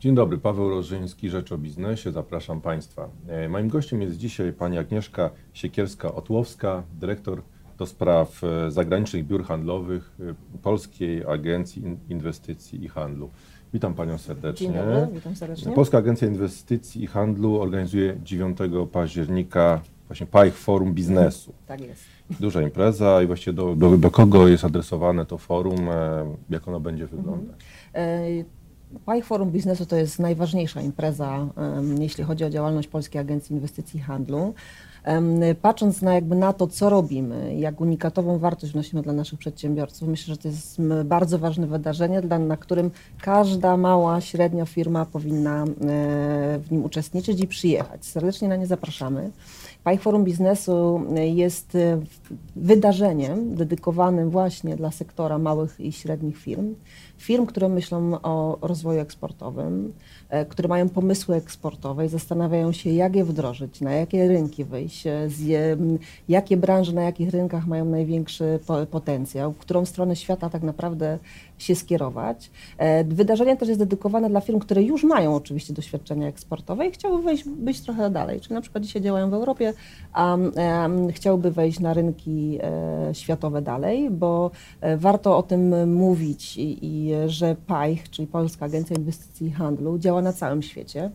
Dzień dobry, Paweł Rożyński, Rzecz o Biznesie. Zapraszam Państwa. E, Moim gościem jest dzisiaj pani Agnieszka Siekierska-Otłowska, dyrektor do spraw e, zagranicznych biur handlowych e, Polskiej Agencji In- Inwestycji i Handlu. Witam Panią serdecznie. Dzień dobry, witam serdecznie. Polska Agencja Inwestycji i Handlu organizuje 9 października właśnie PAIH Forum Biznesu. Tak jest. Duża impreza i właściwie do, do, do kogo jest adresowane to forum, jak ono będzie wyglądać? E, PAI Forum Biznesu to jest najważniejsza impreza, jeśli chodzi o działalność Polskiej Agencji Inwestycji i Handlu. Patrząc na, jakby na to, co robimy, jak unikatową wartość wnosimy dla naszych przedsiębiorców, myślę, że to jest bardzo ważne wydarzenie, dla, na którym każda mała, średnia firma powinna e, w nim uczestniczyć i przyjechać. Serdecznie na nie zapraszamy. PAI Forum Biznesu jest e, wydarzeniem dedykowanym właśnie dla sektora małych i średnich firm. Firm, które myślą o rozwoju eksportowym, e, które mają pomysły eksportowe i zastanawiają się, jak je wdrożyć, na jakie rynki wyjść, e, jakie branże, na jakich rynkach mają największy po, potencjał, w którą stronę świata tak naprawdę się skierować. E, Wydarzenie też jest dedykowane dla firm, które już mają oczywiście doświadczenia eksportowe i chciałyby wejść, być trochę dalej. Czyli na przykład dzisiaj działają w Europie, a chciałyby wejść na rynki e, światowe dalej, bo e, warto o tym mówić i, i że PAIH, czyli Polska Agencja Inwestycji i Handlu, działa na całym świecie.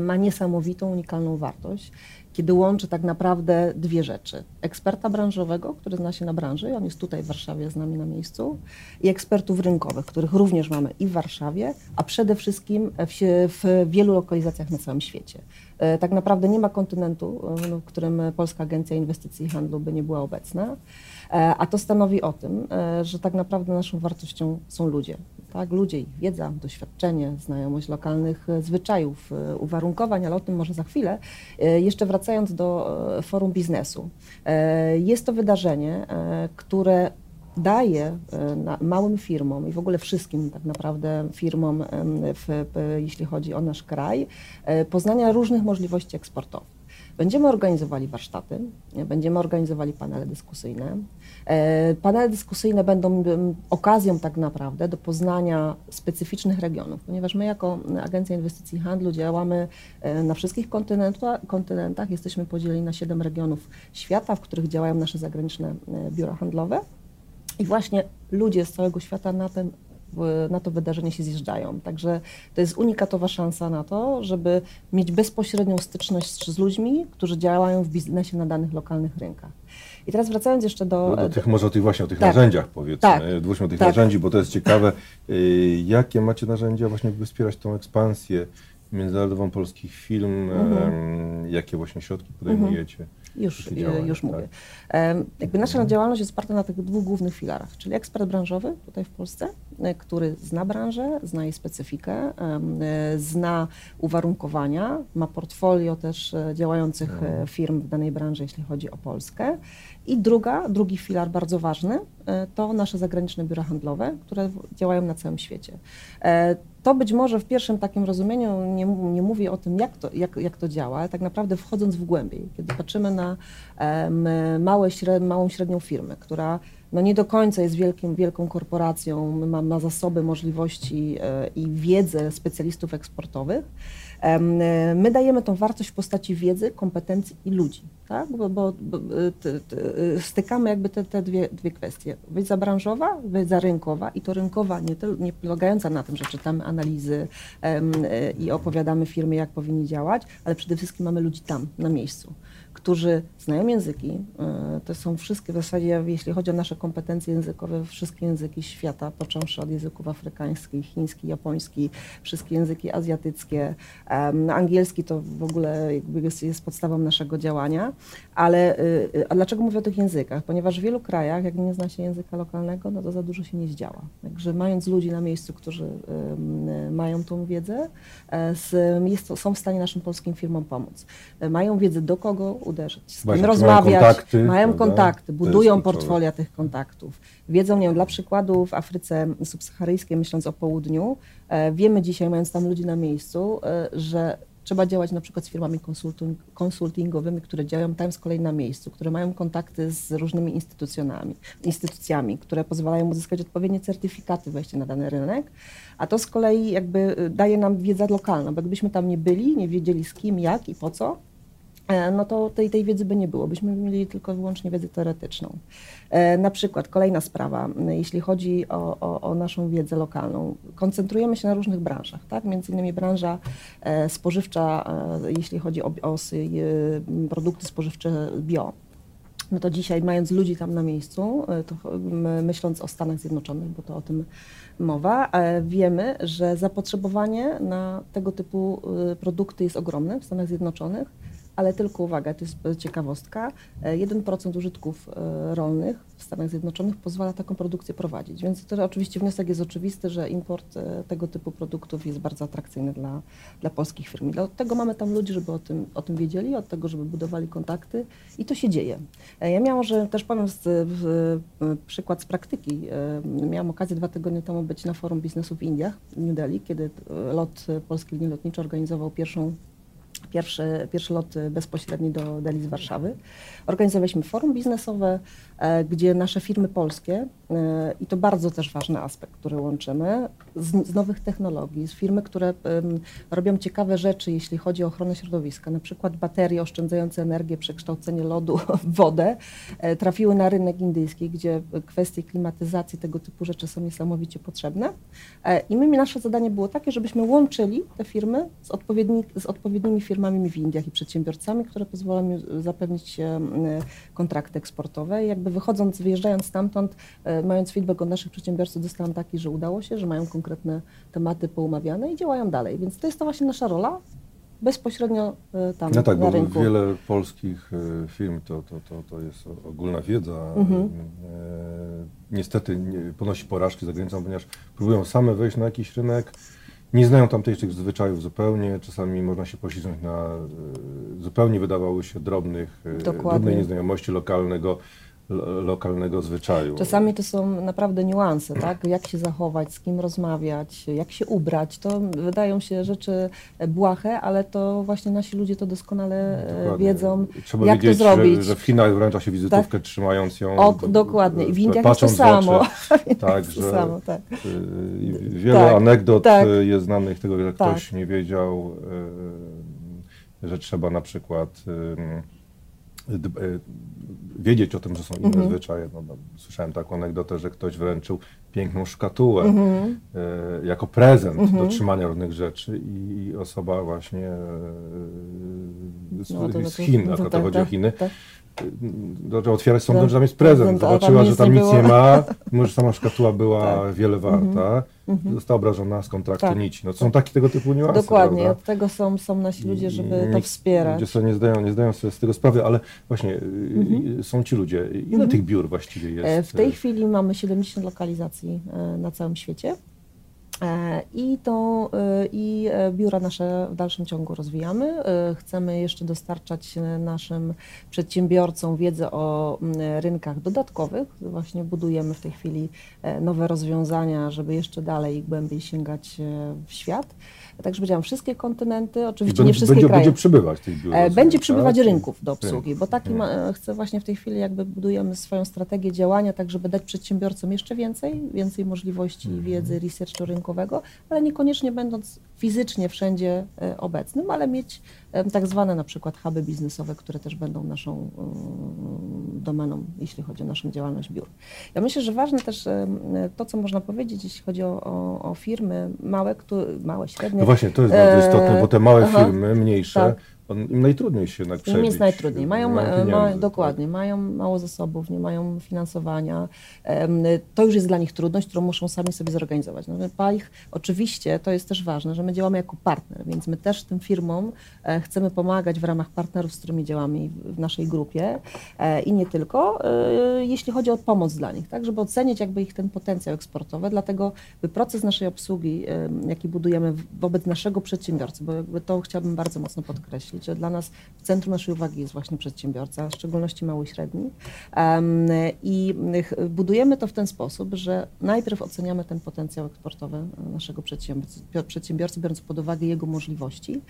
Ma niesamowitą, unikalną wartość, kiedy łączy tak naprawdę dwie rzeczy. Eksperta branżowego, który zna się na branży, on jest tutaj w Warszawie z nami na miejscu, i ekspertów rynkowych, których również mamy i w Warszawie, a przede wszystkim w, w wielu lokalizacjach na całym świecie. E, Tak naprawdę nie ma kontynentu, e, w którym Polska Agencja Inwestycji i Handlu by nie była obecna, a to stanowi o tym, e, że tak naprawdę naszą wartością są ludzie. Tak? Ludzie, ich wiedza, doświadczenie, znajomość lokalnych e, zwyczajów, e, uwarunkowań, ale o tym może za chwilę. E, Jeszcze wracając do e, forum biznesu. E, Jest to wydarzenie, e, które daje e, małym firmom i w ogóle wszystkim tak naprawdę firmom, w, jeśli chodzi o nasz kraj, e, poznania różnych możliwości eksportowych. Będziemy organizowali warsztaty, będziemy organizowali panele dyskusyjne. E, Panele dyskusyjne będą em, okazją tak naprawdę do poznania specyficznych regionów, ponieważ my jako Agencja Inwestycji i Handlu działamy e, na wszystkich kontynentach. Jesteśmy podzieleni na siedem regionów świata, w których działają nasze zagraniczne e, biura handlowe. I właśnie ludzie z całego świata na, ten, na to wydarzenie się zjeżdżają. Także to jest unikatowa szansa na to, żeby mieć bezpośrednią styczność z ludźmi, którzy działają w biznesie na danych lokalnych rynkach. I teraz wracając jeszcze do. No, do tych, może o tych właśnie o tych Tak. narzędziach powiedzmy, Tak. o tych Tak. narzędzi, bo to jest ciekawe. Y, Jakie macie narzędzia właśnie, by wspierać tą ekspansję międzynarodową polskich firm? Mhm. Jakie właśnie środki podejmujecie? Już, działania, już tak. mówię. Em, Jakby nasza działalność jest oparta na tych dwóch głównych filarach, czyli ekspert branżowy tutaj w Polsce, e, który zna branżę, zna jej specyfikę, e, zna uwarunkowania, ma portfolio też e, działających e, firm w danej branży, jeśli chodzi o Polskę. I druga, drugi filar bardzo ważny, to nasze zagraniczne biura handlowe, które działają na całym świecie. To być może w pierwszym takim rozumieniu nie, nie mówię o tym, jak to, jak, jak to działa, ale tak naprawdę wchodząc w głębiej, kiedy patrzymy na małe, śred, małą, średnią firmę, która no nie do końca jest wielkim, wielką korporacją, ma, ma zasoby, możliwości e, i wiedzę specjalistów eksportowych, my dajemy tą wartość w postaci wiedzy, kompetencji i ludzi, tak? bo, bo, bo e, e, stykamy jakby te, te dwie, dwie kwestie. Wiedza branżowa, wiedza rynkowa i to rynkowa nie, nie polegająca na tym, że czytamy analizy e, i opowiadamy firmie, jak powinni działać, ale przede wszystkim mamy ludzi tam, na miejscu, którzy znają języki. e, To są wszystkie, w zasadzie jeśli chodzi o nasze kompetencje językowe, wszystkie języki świata, począwszy od języków afrykańskich, chiński, japoński, wszystkie języki azjatyckie. Em, Angielski to w ogóle jest, jest podstawą naszego działania. Ale y, y, a dlaczego mówię o tych językach? Ponieważ w wielu krajach, jak nie zna się języka lokalnego, no to za dużo się nie zdziała. Także mając ludzi na miejscu, którzy mają tą wiedzę, e, są w stanie naszym polskim firmom pomóc. E, Mają wiedzę, do kogo uderzyć, z Właśnie, czy mają rozmawiać, kontakty, mają kontakty, budują portfolia tych kontaktów. Wiedzą, nie wiem, dla przykładu w Afryce subsaharyjskiej, myśląc o południu, e, wiemy dzisiaj, mając tam ludzi na miejscu, e, że trzeba działać na przykład z firmami konsulting, konsultingowymi, które działają tam z kolei na miejscu, które mają kontakty z różnymi instytucjami, instytucjami, które pozwalają uzyskać odpowiednie certyfikaty wejścia na dany rynek, a to z kolei jakby y, daje nam wiedza lokalna, bo gdybyśmy tam nie byli, nie wiedzieli z kim, jak i po co, e, no to tej, tej wiedzy by nie było. Byśmy mieli tylko wyłącznie wiedzę teoretyczną. E, na przykład kolejna sprawa, jeśli chodzi o, o, o, naszą wiedzę lokalną. Koncentrujemy się na różnych branżach, tak? Między innymi branża e, spożywcza, e, jeśli chodzi o, o e, produkty spożywcze bio no to dzisiaj mając ludzi tam na miejscu, e, myśląc o Stanach Zjednoczonych, bo to o tym mowa, e, wiemy, że zapotrzebowanie na tego typu e, produkty jest ogromne w Stanach Zjednoczonych ale tylko uwaga, to jest ciekawostka, 1% e, użytków e, rolnych w Stanach Zjednoczonych pozwala taką produkcję prowadzić. Więc to oczywiście wniosek jest oczywisty, że import e, tego typu produktów jest bardzo atrakcyjny dla, dla polskich firm. I dlatego mamy tam ludzi, żeby o tym, o tym wiedzieli, od tego, żeby budowali kontakty i to się dzieje. Ja miałam, że też powiem z, w, przykład z praktyki. Miałam okazję dwa tygodnie temu być na forum biznesu w Indiach, w New Delhi, kiedy lot Polskiej Linii Lotniczej organizował pierwszą pierwszy, pierwszy lot bezpośredni do Deli z Warszawy. Organizowaliśmy forum biznesowe, gdzie nasze firmy polskie, e, i to bardzo też ważny aspekt, który łączymy, z, z nowych technologii, z firmy, które um, robią ciekawe rzeczy, jeśli chodzi o ochronę środowiska, na przykład baterie oszczędzające energię, przekształcenie lodu w wodę, e, trafiły na rynek indyjski, gdzie kwestie klimatyzacji, tego typu rzeczy są niesamowicie potrzebne. I my, nasze zadanie było takie, żebyśmy łączyli te firmy z, odpowiedni, z odpowiednimi firmami w Indiach i przedsiębiorcami, które pozwolą zapewnić kontrakty eksportowe. I jakby wychodząc, wyjeżdżając stamtąd, e, mając feedback od naszych przedsiębiorców, dostałam taki, że udało się, że mają konkretne tematy poumawiane i działają dalej. Więc to jest to właśnie nasza rola, bezpośrednio e, tam no tak, na rynku. bo wiele polskich e, firm to, to, to, to jest ogólna wiedza. Mhm. Niestety nie, ponosi porażki za granicą, ponieważ próbują same wejść na jakiś rynek, nie znają tamtejszych zwyczajów zupełnie. Czasami można się poślizgnąć na zupełnie wydawało się drobnych, e, drobnej nieznajomości lokalnego lokalnego zwyczaju. Czasami to są naprawdę niuanse, tak? Jak się zachować, z kim rozmawiać, jak się ubrać. To wydają się rzeczy błahe, ale to właśnie nasi ludzie to doskonale e, dokładnie. wiedzą, Trzeba jak wiedzieć, to zrobić. Że, że w Chinach wręcza się wizytówkę tak? trzymając ją. O, dokładnie. I w Indiach jest to samo. tak, że to samo, tak. Y, wiele tak, anegdot tak. jest znanych tego, że ktoś tak. nie wiedział, y, że trzeba na przykład wiedzieć o tym, że są inne mhm. zwyczaje. No, no, słyszałem taką anegdotę, że ktoś wręczył piękną szkatułę mhm. e, jako prezent mhm. do trzymania różnych rzeczy i osoba właśnie e, z, no, to, z Chin, to, to, to, to chodzi o tak, Chiny, tak zaczęła otwierać sąd, że tam jest prezent. Zobaczyła, że tam nic nie, ma, mimo że sama szkatuła była tak. wiele warta. Mhm. Została obrażona z kontraktu tak. nici. No, są takie tego typu niuanse. Dokładnie, prawda? od tego są, są nasi ludzie, żeby to wspierać. Ludzie sobie nie zdają, nie zdają sobie z tego sprawy, ale właśnie y, mhm. są ci ludzie. Ile mhm. tych biur właściwie jest? E, w tej chwili mamy 70 lokalizacji e, na całym świecie. E, I, to, e, I e, biura nasze w dalszym ciągu rozwijamy. Chcemy jeszcze dostarczać naszym przedsiębiorcom wiedzę o rynkach dodatkowych. Właśnie budujemy w tej chwili nowe rozwiązania, żeby jeszcze dalej i głębiej sięgać w świat. Także powiedziałam, wszystkie kontynenty, oczywiście nie wszystkie będzie, kraje. Będzie przybywać tych biur. E, będzie przybywać tak? rynków do obsługi, bo taki ma, chcę właśnie w tej chwili jakby budujemy swoją strategię działania, tak żeby dać przedsiębiorcom jeszcze więcej, więcej możliwości mhm. wiedzy, researchu rynkowego, ale niekoniecznie będąc fizycznie wszędzie e, obecnym, ale mieć tak zwane na przykład huby biznesowe, które też będą naszą domeną, jeśli chodzi o naszą działalność biur. Ja myślę, że ważne też to, co można powiedzieć, jeśli chodzi o, o, o firmy małe, które, małe, średnie. No właśnie, to jest bardzo istotne, bo te małe firmy, mniejsze, tak im najtrudniej się jednak przebić. Im jest najtrudniej. Mają, ma, tak. dokładnie, mają mało zasobów, nie mają finansowania. To już jest dla nich trudność, którą muszą sami sobie zorganizować. No, ich, oczywiście to jest też ważne, że my działamy jako partner, więc my też tym firmom e, chcemy pomagać w ramach partnerów, z którymi działamy w naszej grupie e, i nie tylko, e, jeśli chodzi o pomoc dla nich, tak, żeby ocenić jakby ich ten potencjał eksportowy, dlatego by proces naszej obsługi, jaki budujemy wobec naszego przedsiębiorcy, bo jakby to chciałabym bardzo mocno podkreślić, podkreślić, że dla nas w centrum naszej uwagi jest właśnie przedsiębiorca, w szczególności mały i średni. I budujemy to w ten sposób, że najpierw oceniamy ten potencjał eksportowy naszego przedsiębiorcy, przedsiębiorcy biorąc pod uwagę jego możliwości,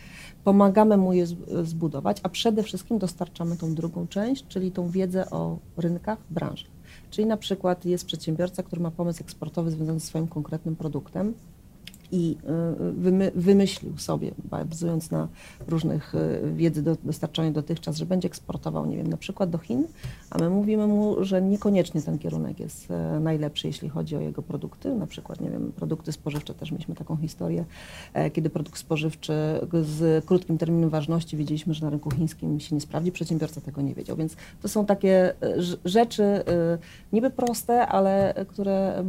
pomagamy mu je zbudować, a przede wszystkim dostarczamy tą drugą część, czyli tą wiedzę o rynkach, branżach. Czyli na przykład jest przedsiębiorca, który ma pomysł eksportowy związany ze swoim konkretnym produktem, i y, wymyślił sobie, bazując na różnych y, wiedzy dostarczonej dotychczas, że będzie eksportował, nie wiem, na przykład do Chin, a my mówimy mu, że niekoniecznie ten kierunek jest e, najlepszy, jeśli chodzi o jego produkty, na przykład, nie wiem, produkty spożywcze, też mieliśmy taką historię, e, kiedy produkt spożywczy z krótkim terminem ważności wiedzieliśmy, że na rynku chińskim się nie sprawdzi, przedsiębiorca tego nie wiedział, więc to są takie e, rzeczy niby proste, ale które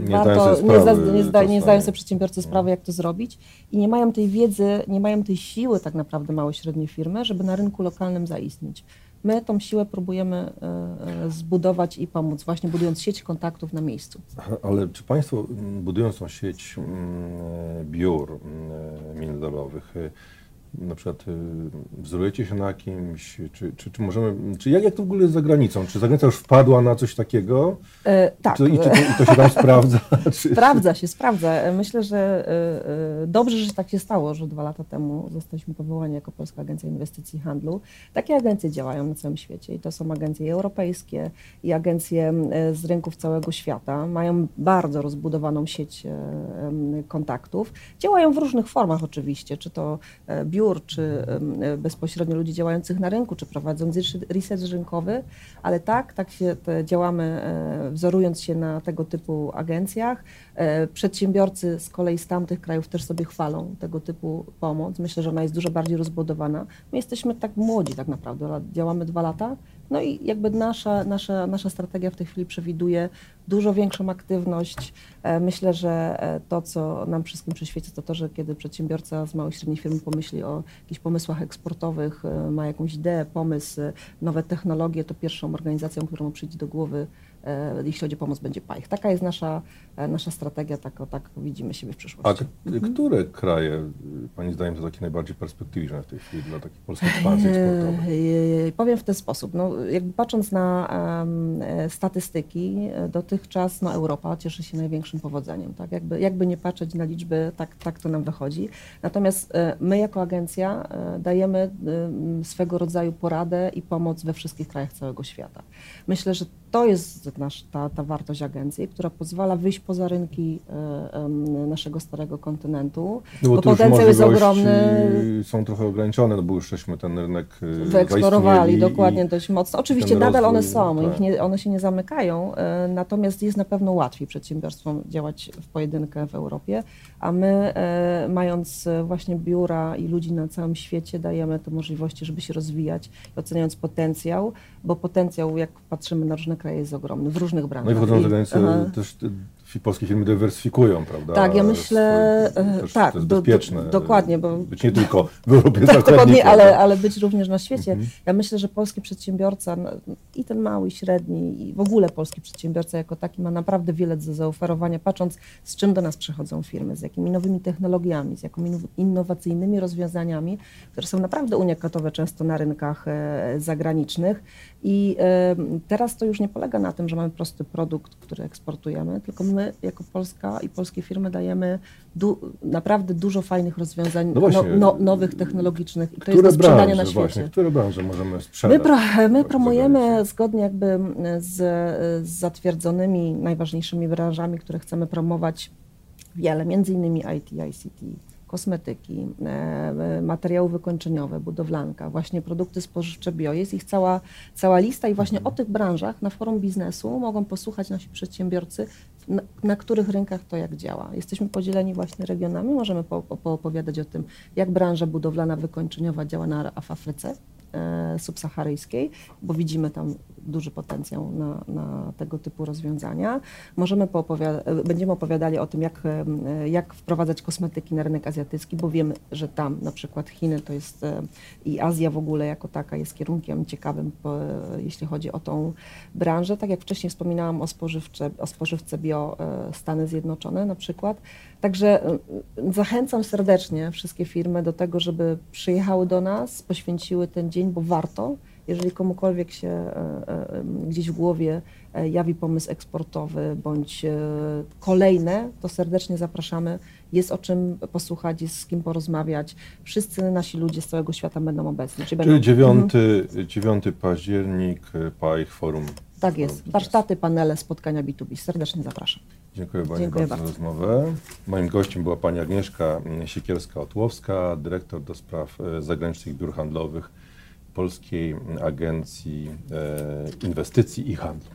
nie warto, nie, zda, nie, zda, nie zdają sobie przedsiębiorcy przedsiębiorcy sprawy, jak to zrobić i nie mają tej wiedzy, nie mają tej siły tak naprawdę małe i średnie firmy, żeby na rynku lokalnym zaistnieć. My tą siłę próbujemy e, e, zbudować i pomóc, właśnie budując sieć kontaktów na miejscu. Ale czy Państwo, budując tą sieć biur międzynarodowych, na przykład y, wzorujecie się na kimś, czy, czy, czy możemy, czy jak, jak to w ogóle jest za granicą? Czy zagranica już wpadła na coś takiego? E, tak. Czy, i, czy to, I to się tam sprawdza? Sprawdza się, sprawdza. Myślę, że y, y, dobrze, że tak się stało, że dwa lata temu zostaliśmy powołani jako Polska Agencja Inwestycji i Handlu. Takie agencje działają na całym świecie i to są agencje europejskie i agencje z rynków całego świata. Mają bardzo rozbudowaną sieć kontaktów. Działają w różnych formach oczywiście, czy to biuro, biur, czy bezpośrednio ludzi działających na rynku, czy prowadząc research rynkowy, ale tak, tak się działamy, e, wzorując się na tego typu agencjach. E, przedsiębiorcy z kolei z tamtych krajów też sobie chwalą tego typu pomoc. Myślę, że ona jest dużo bardziej rozbudowana. My jesteśmy tak młodzi tak naprawdę, działamy dwa lata, no i jakby nasza, nasza, nasza strategia w tej chwili przewiduje dużo większą aktywność. E, myślę, że e, to, co nam wszystkim przyświeca, to to, że kiedy przedsiębiorca z małych i średnich firm pomyśli o jakichś pomysłach eksportowych, e, ma jakąś ideę, pomysł, nowe technologie, to pierwszą organizacją, którą przyjdzie do głowy, jeśli chodzi o pomoc, będzie PAIH. Taka jest nasza, nasza strategia, tak, tak widzimy siebie w przyszłości. A mhm. które kraje, Pani zdaniem, są takie najbardziej perspektywiczne w tej chwili dla takiej polskiej ekspansji eksportowej? Powiem w ten sposób. No, jakby patrząc na um, statystyki, dotychczas no, Europa cieszy się największym powodzeniem. Tak? Jakby, jakby nie patrzeć na liczby, tak, tak to nam wychodzi. Natomiast e, my jako agencja e, dajemy swego rodzaju poradę i pomoc we wszystkich krajach całego świata. Myślę, że to jest nasz, ta, ta wartość agencji, która pozwala wyjść poza rynki e, naszego starego kontynentu, no bo, bo potencjał jest ogromny. Są trochę ograniczone, no bo już żeśmy ten rynek wyeksplorowali dokładnie dość mocno. Oczywiście nadal one są, tak. nie, one się nie zamykają, natomiast jest na pewno łatwiej przedsiębiorstwom działać w pojedynkę w Europie, a my e, mając właśnie biura i ludzi na całym świecie dajemy te możliwości, żeby się rozwijać, oceniając potencjał, bo potencjał, jak patrzymy na różne kraje, jest ogromny w różnych branżach. No i za granicę, też polskie firmy dywersyfikują, prawda? Tak, ja myślę, Swoje, tak, to jest do, bezpieczne. Do, dokładnie, bo... Być nie tylko w Europie tak, dokładnie, ale, ale być również na świecie. Mhm. Ja myślę, że polski przedsiębiorca i ten mały, i średni, i w ogóle polski przedsiębiorca jako taki ma naprawdę wiele do zaoferowania, patrząc z czym do nas przychodzą firmy, z jakimi nowymi technologiami, z jakimi innowacyjnymi rozwiązaniami, które są naprawdę unikatowe często na rynkach e, zagranicznych. I e, teraz to już nie polega na tym, że mamy prosty produkt, który eksportujemy, tylko my jako Polska i polskie firmy dajemy du naprawdę dużo fajnych rozwiązań no właśnie, no, no, nowych, technologicznych i to jest do sprzedania na świecie. Właśnie, które branże możemy sprzedać? My, pro, my promujemy zgodnie jakby z, z zatwierdzonymi najważniejszymi branżami, które chcemy promować wiele, między innymi IT, ICT, kosmetyki, e, materiały wykończeniowe, budowlanka, właśnie produkty spożywcze bio. Jest ich cała, cała lista i właśnie o tych branżach na forum biznesu mogą posłuchać nasi przedsiębiorcy, na, na których rynkach to jak działa. Jesteśmy podzieleni właśnie regionami, możemy po, po, poopowiadać o tym, jak branża budowlana wykończeniowa działa na w Afryce subsaharyjskiej, bo widzimy tam duży potencjał na, na tego typu rozwiązania. Możemy poopowiada- będziemy opowiadali o tym, jak, e, jak wprowadzać kosmetyki na rynek azjatycki, bo wiemy, że tam na przykład Chiny to jest e, i Azja w ogóle jako taka jest kierunkiem ciekawym, jeśli chodzi o tą branżę. Tak jak wcześniej wspominałam o, spożywcze, o spożywce bio e, Stany Zjednoczone na przykład. Także e, zachęcam serdecznie wszystkie firmy do tego, żeby przyjechały do nas, poświęciły ten dzień, bo warto. Jeżeli komukolwiek się e, e, gdzieś w głowie e, jawi pomysł eksportowy bądź kolejne, to serdecznie zapraszamy. Jest o czym posłuchać, jest z kim porozmawiać. Wszyscy nasi ludzie z całego świata będą obecni. Czyli będą, Czyli 9, 9 październik, y, PAI Forum. Tak jest. Warsztaty, panele, spotkania B2B. Serdecznie zapraszam. Dziękuję Pani Dziękuję bardzo za bardzo. rozmowę. Moim gościem była Pani Agnieszka Siekierska-Otłowska, dyrektor do spraw e, zagranicznych biur handlowych Polskiej Agencji e, Inwestycji i Handlu.